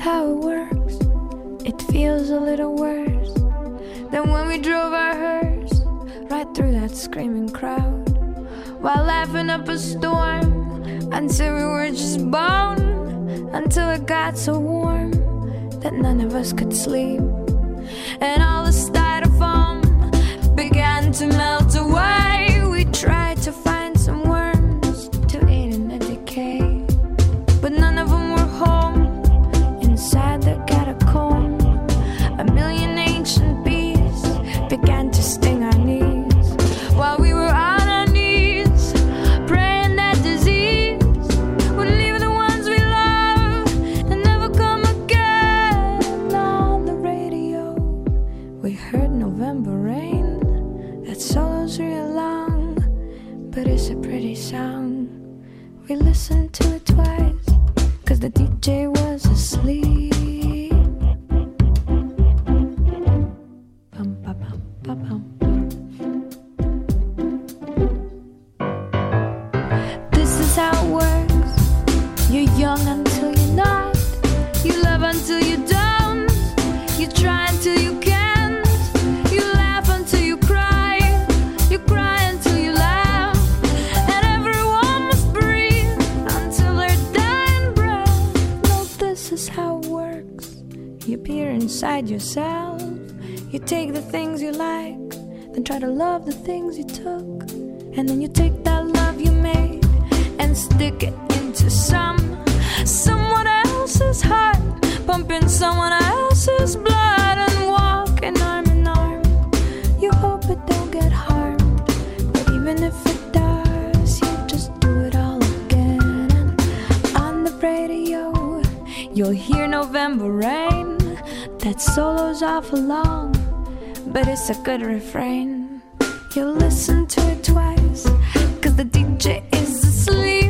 how it works. It feels a little worse than when we drove our hearse right through that screaming crowd. While laughing up a storm until we were just bone until it got so warm that none of us could sleep. And all the styrofoam began to melt this is how it works. You peer inside yourself. You take the things you like, then try to love the things you took. And then you take that love you made and stick it into some someone else's heart, pumping someone else's blood and walking arm. You'll hear November rain. That solo's awful long, but it's a good refrain. You'll listen to it twice, cause the DJ is asleep.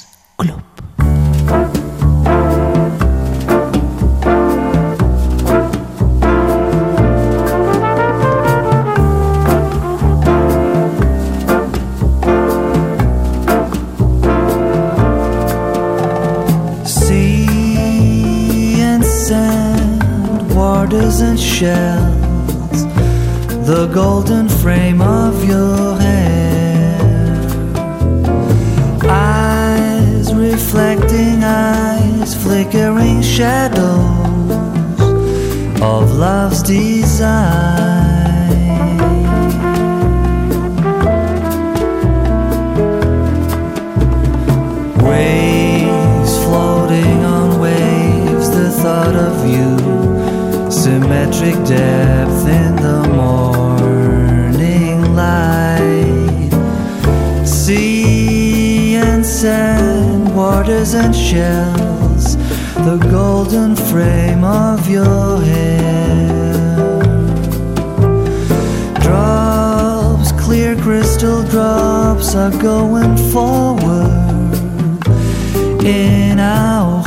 and shells, the golden frame of your hair. Eyes reflecting eyes, flickering shadows of love's design. Symmetric depth in the morning light. Sea and sand, waters and shells, the golden frame of your hair. Drops, clear crystal drops are going forward in our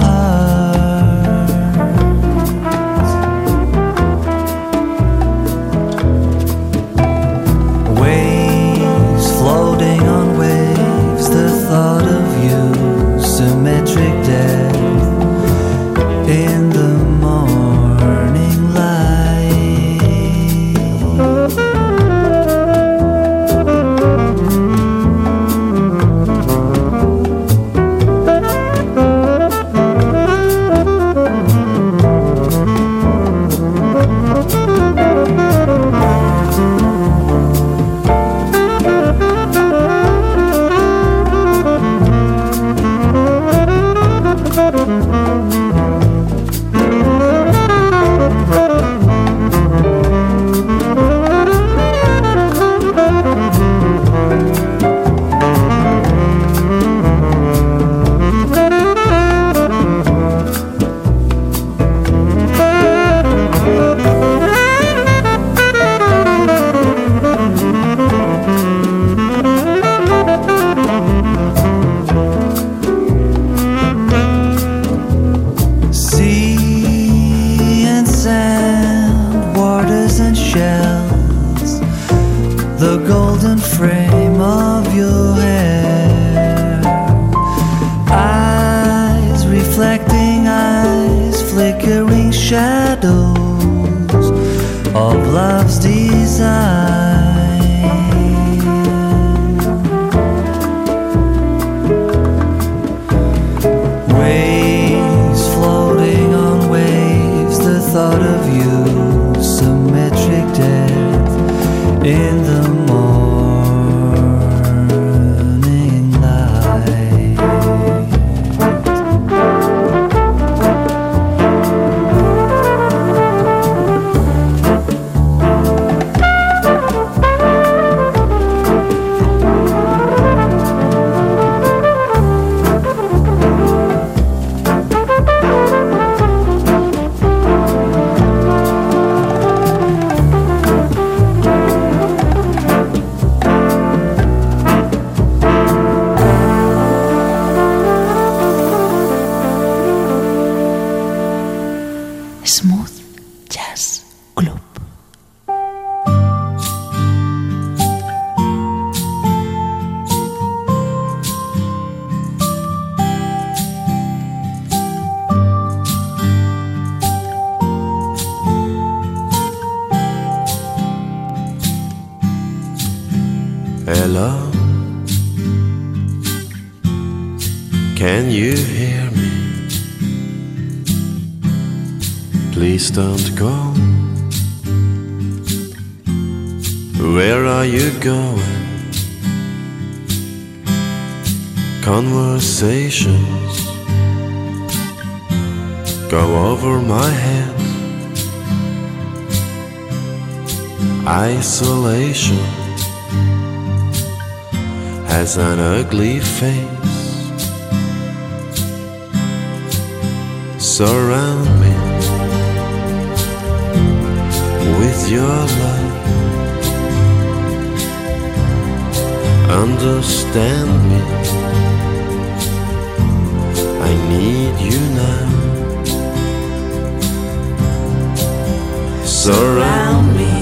Surround me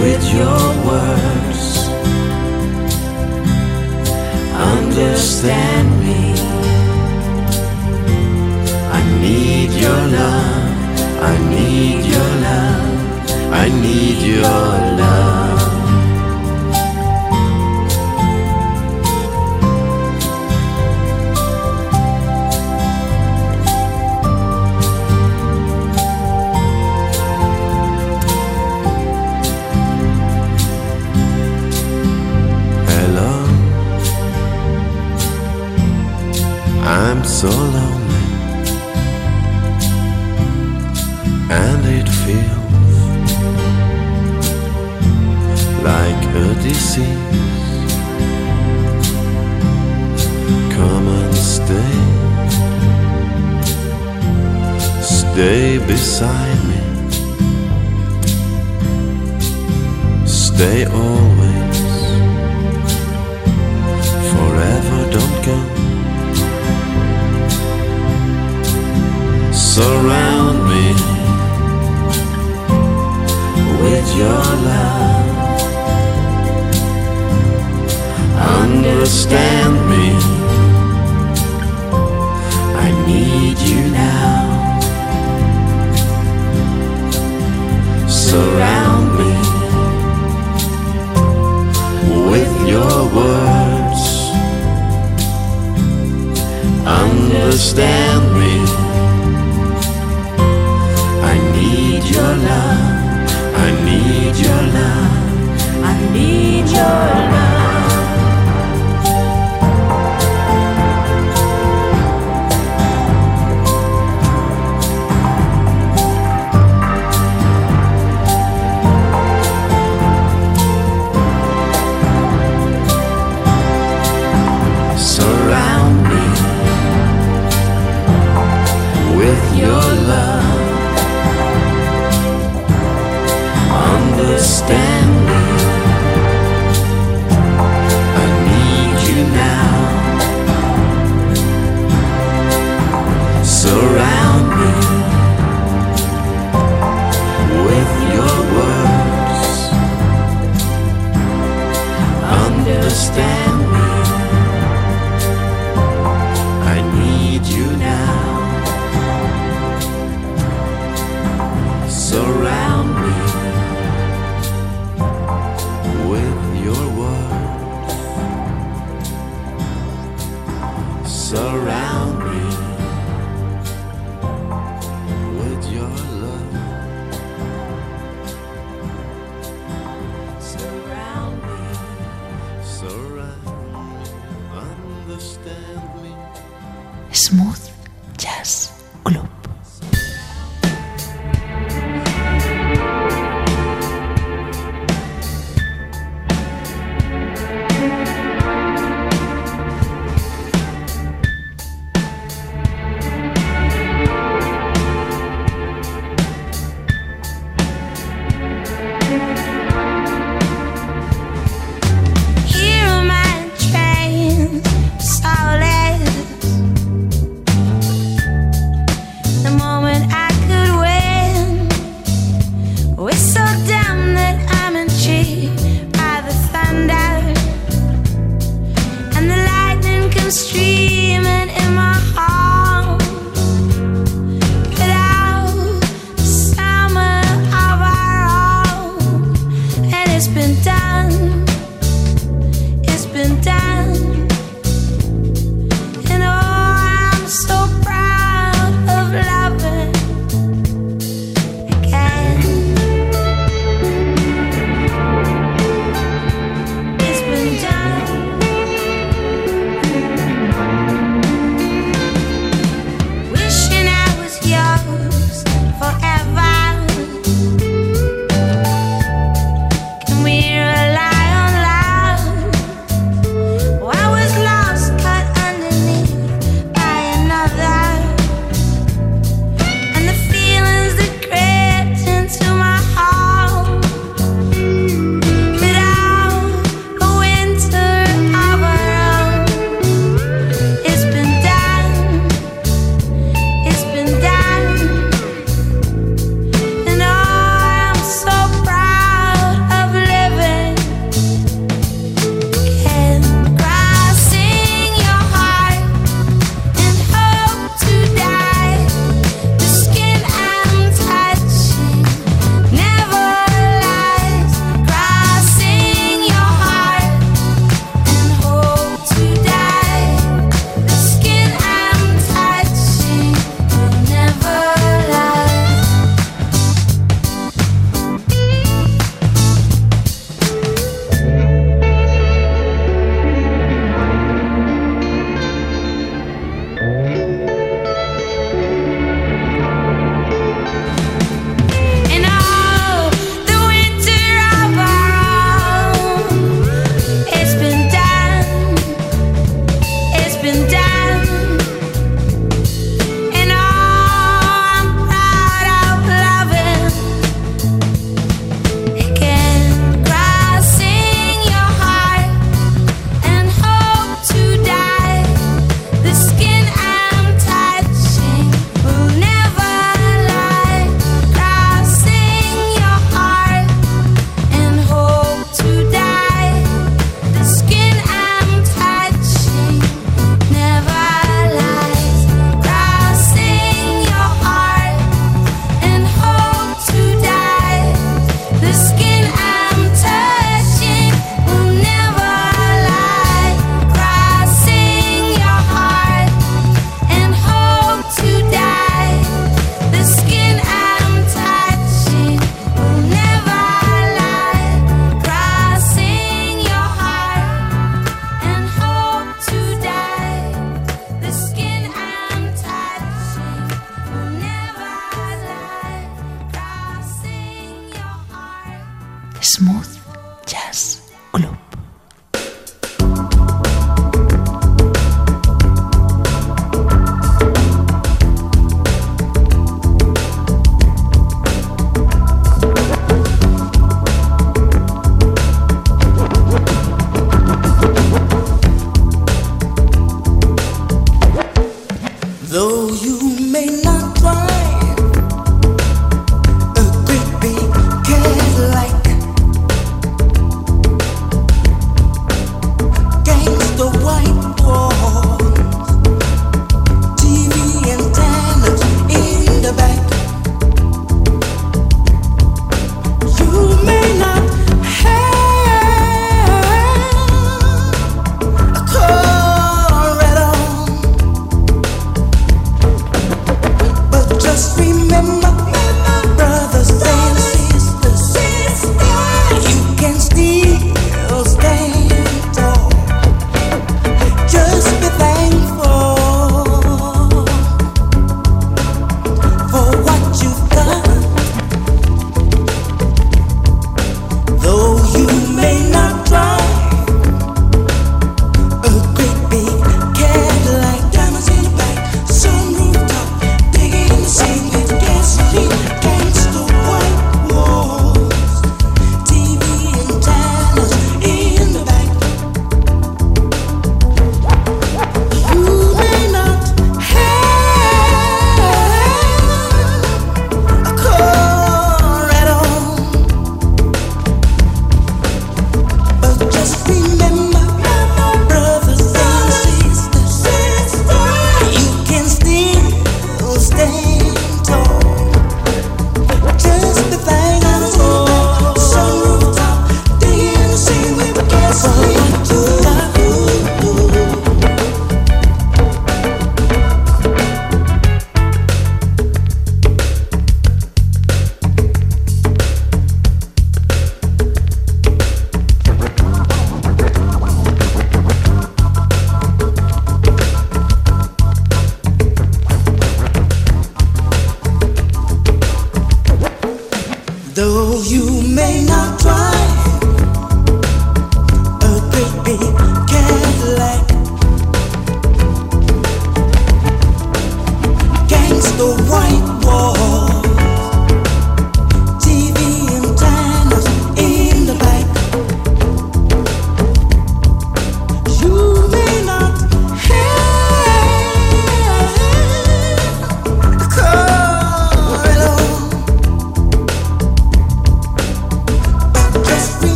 with your words. Understand me. I need your love. I need your love. I need your love.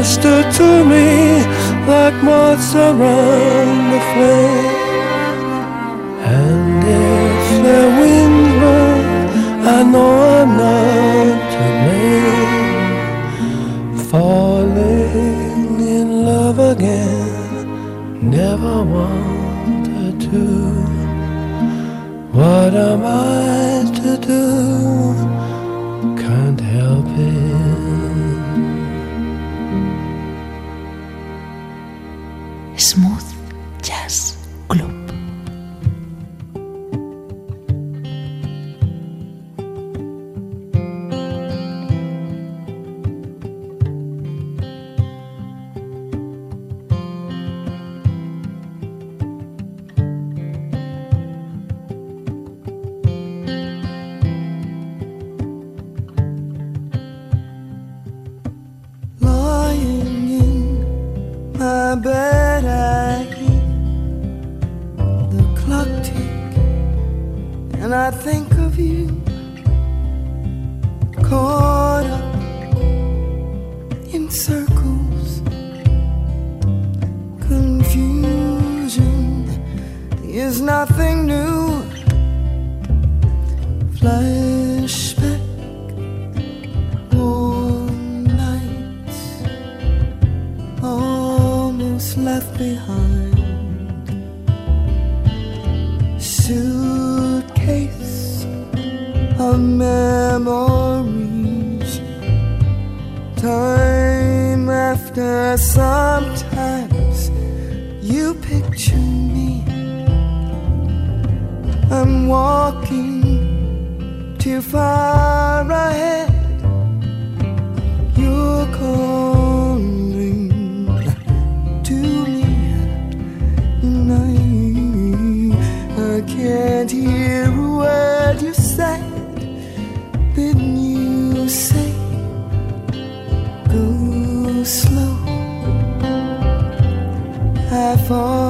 closer to me like moths around the flame. And if the wind blows, I know I'm left behind. Suitcase of memories. Time after sometimes you picture me. I'm walking too far ahead. You're cold. fall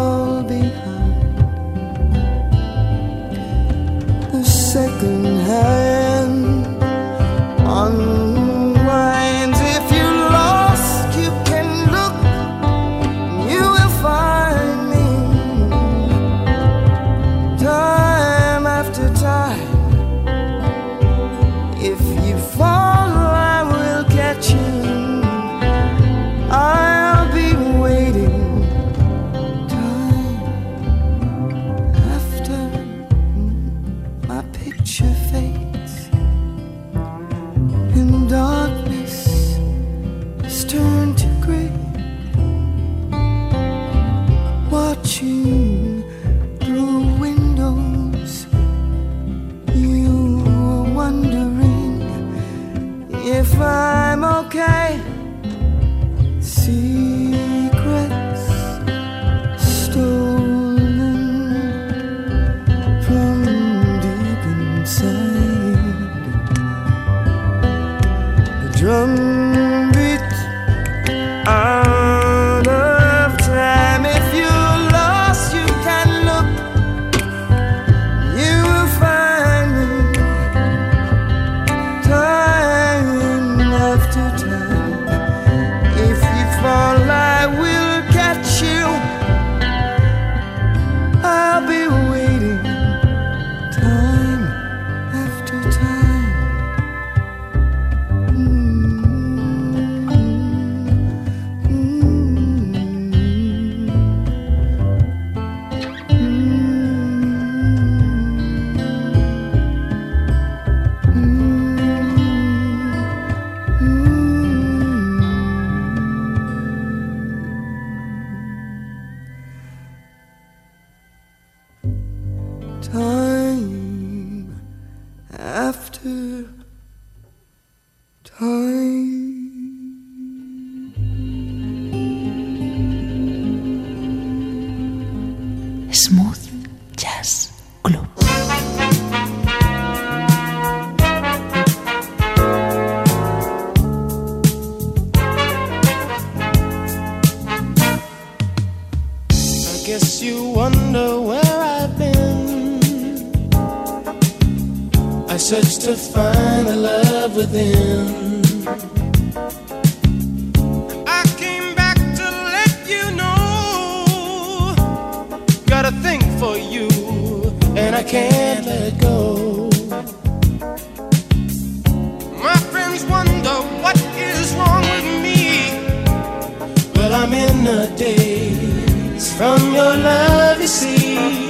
to find the love within. I came back to let you know. Got a thing for you, and I can't let go. My friends wonder what is wrong with me. Well, I'm in a daze from your love, you see.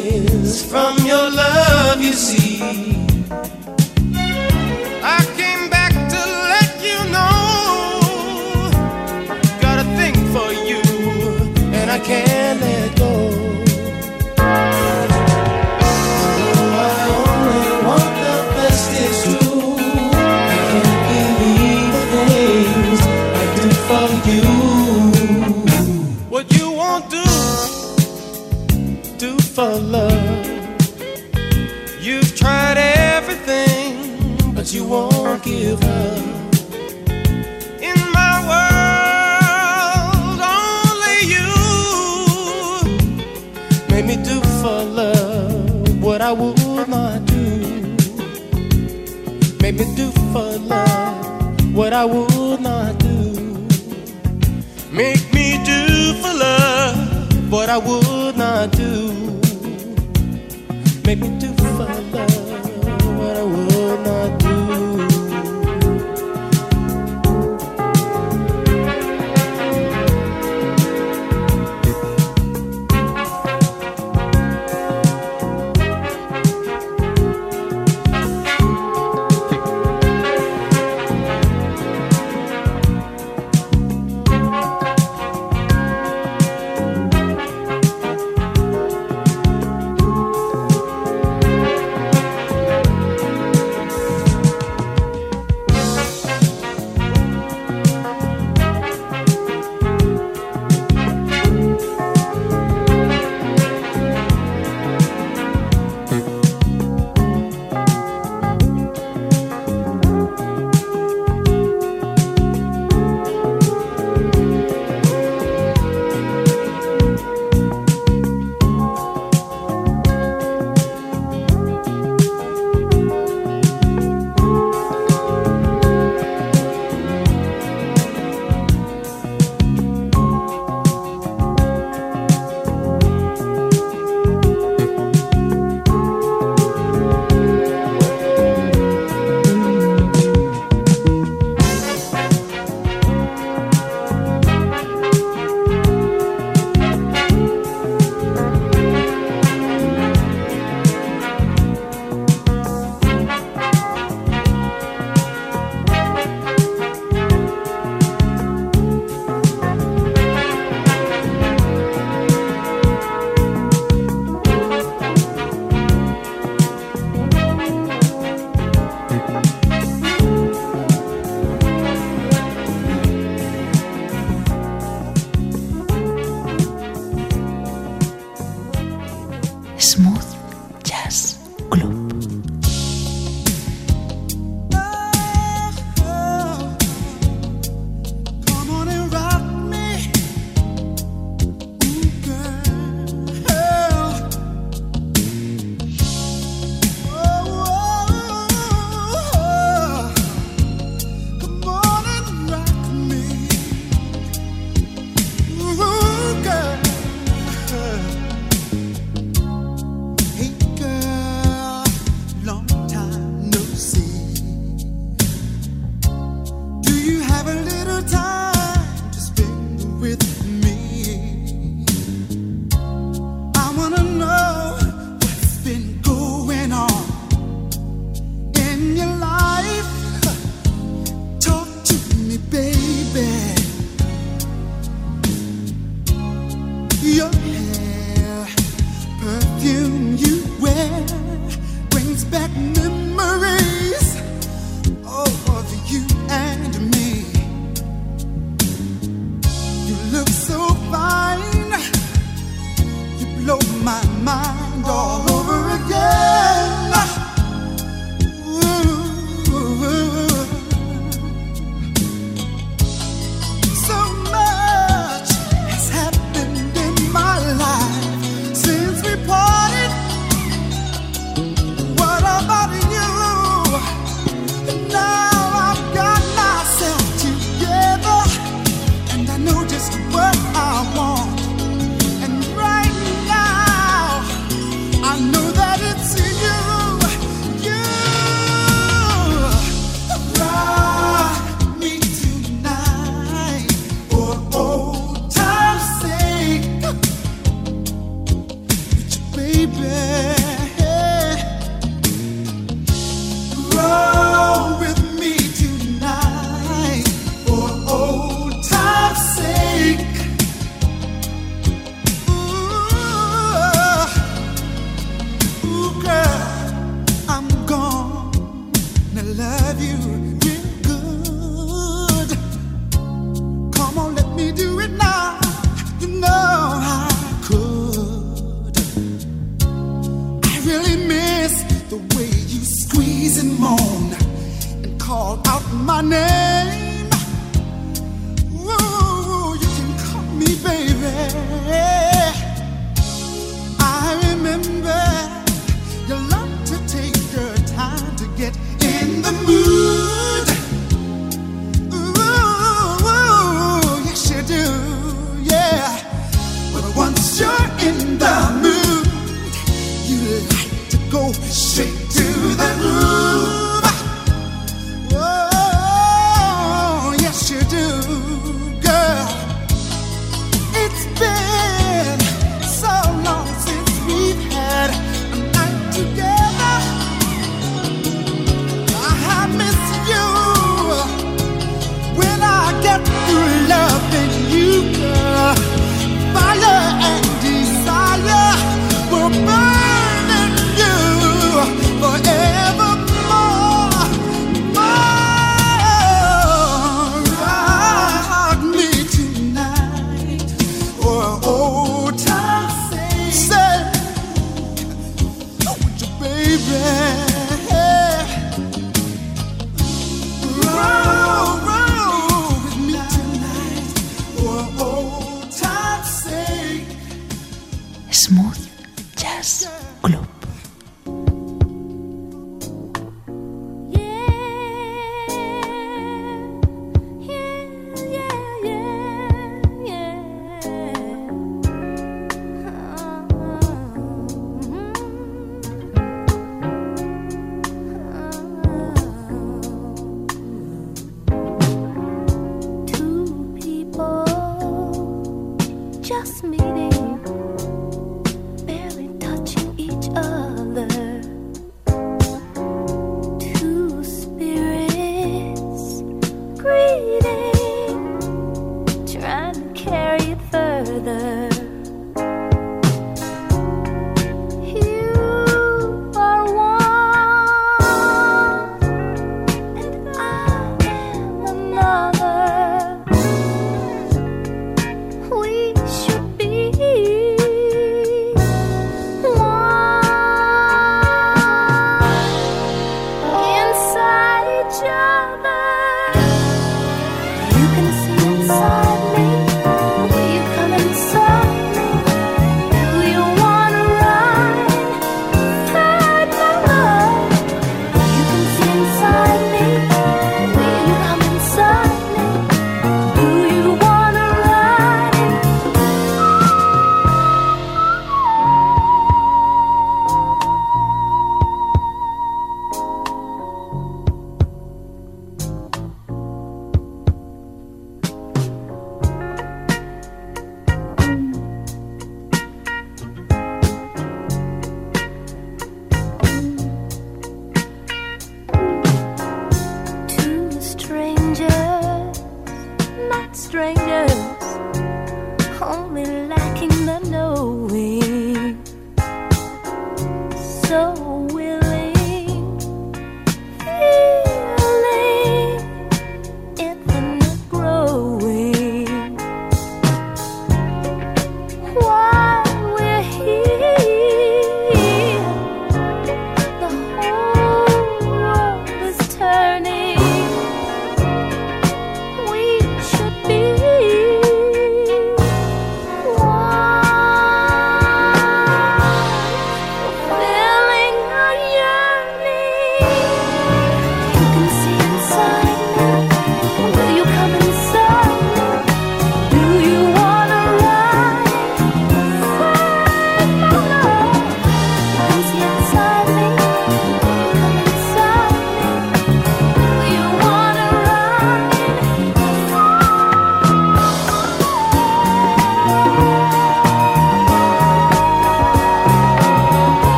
Make me do for love what I would not do. Make me do for love what I would not do. Make me do for love.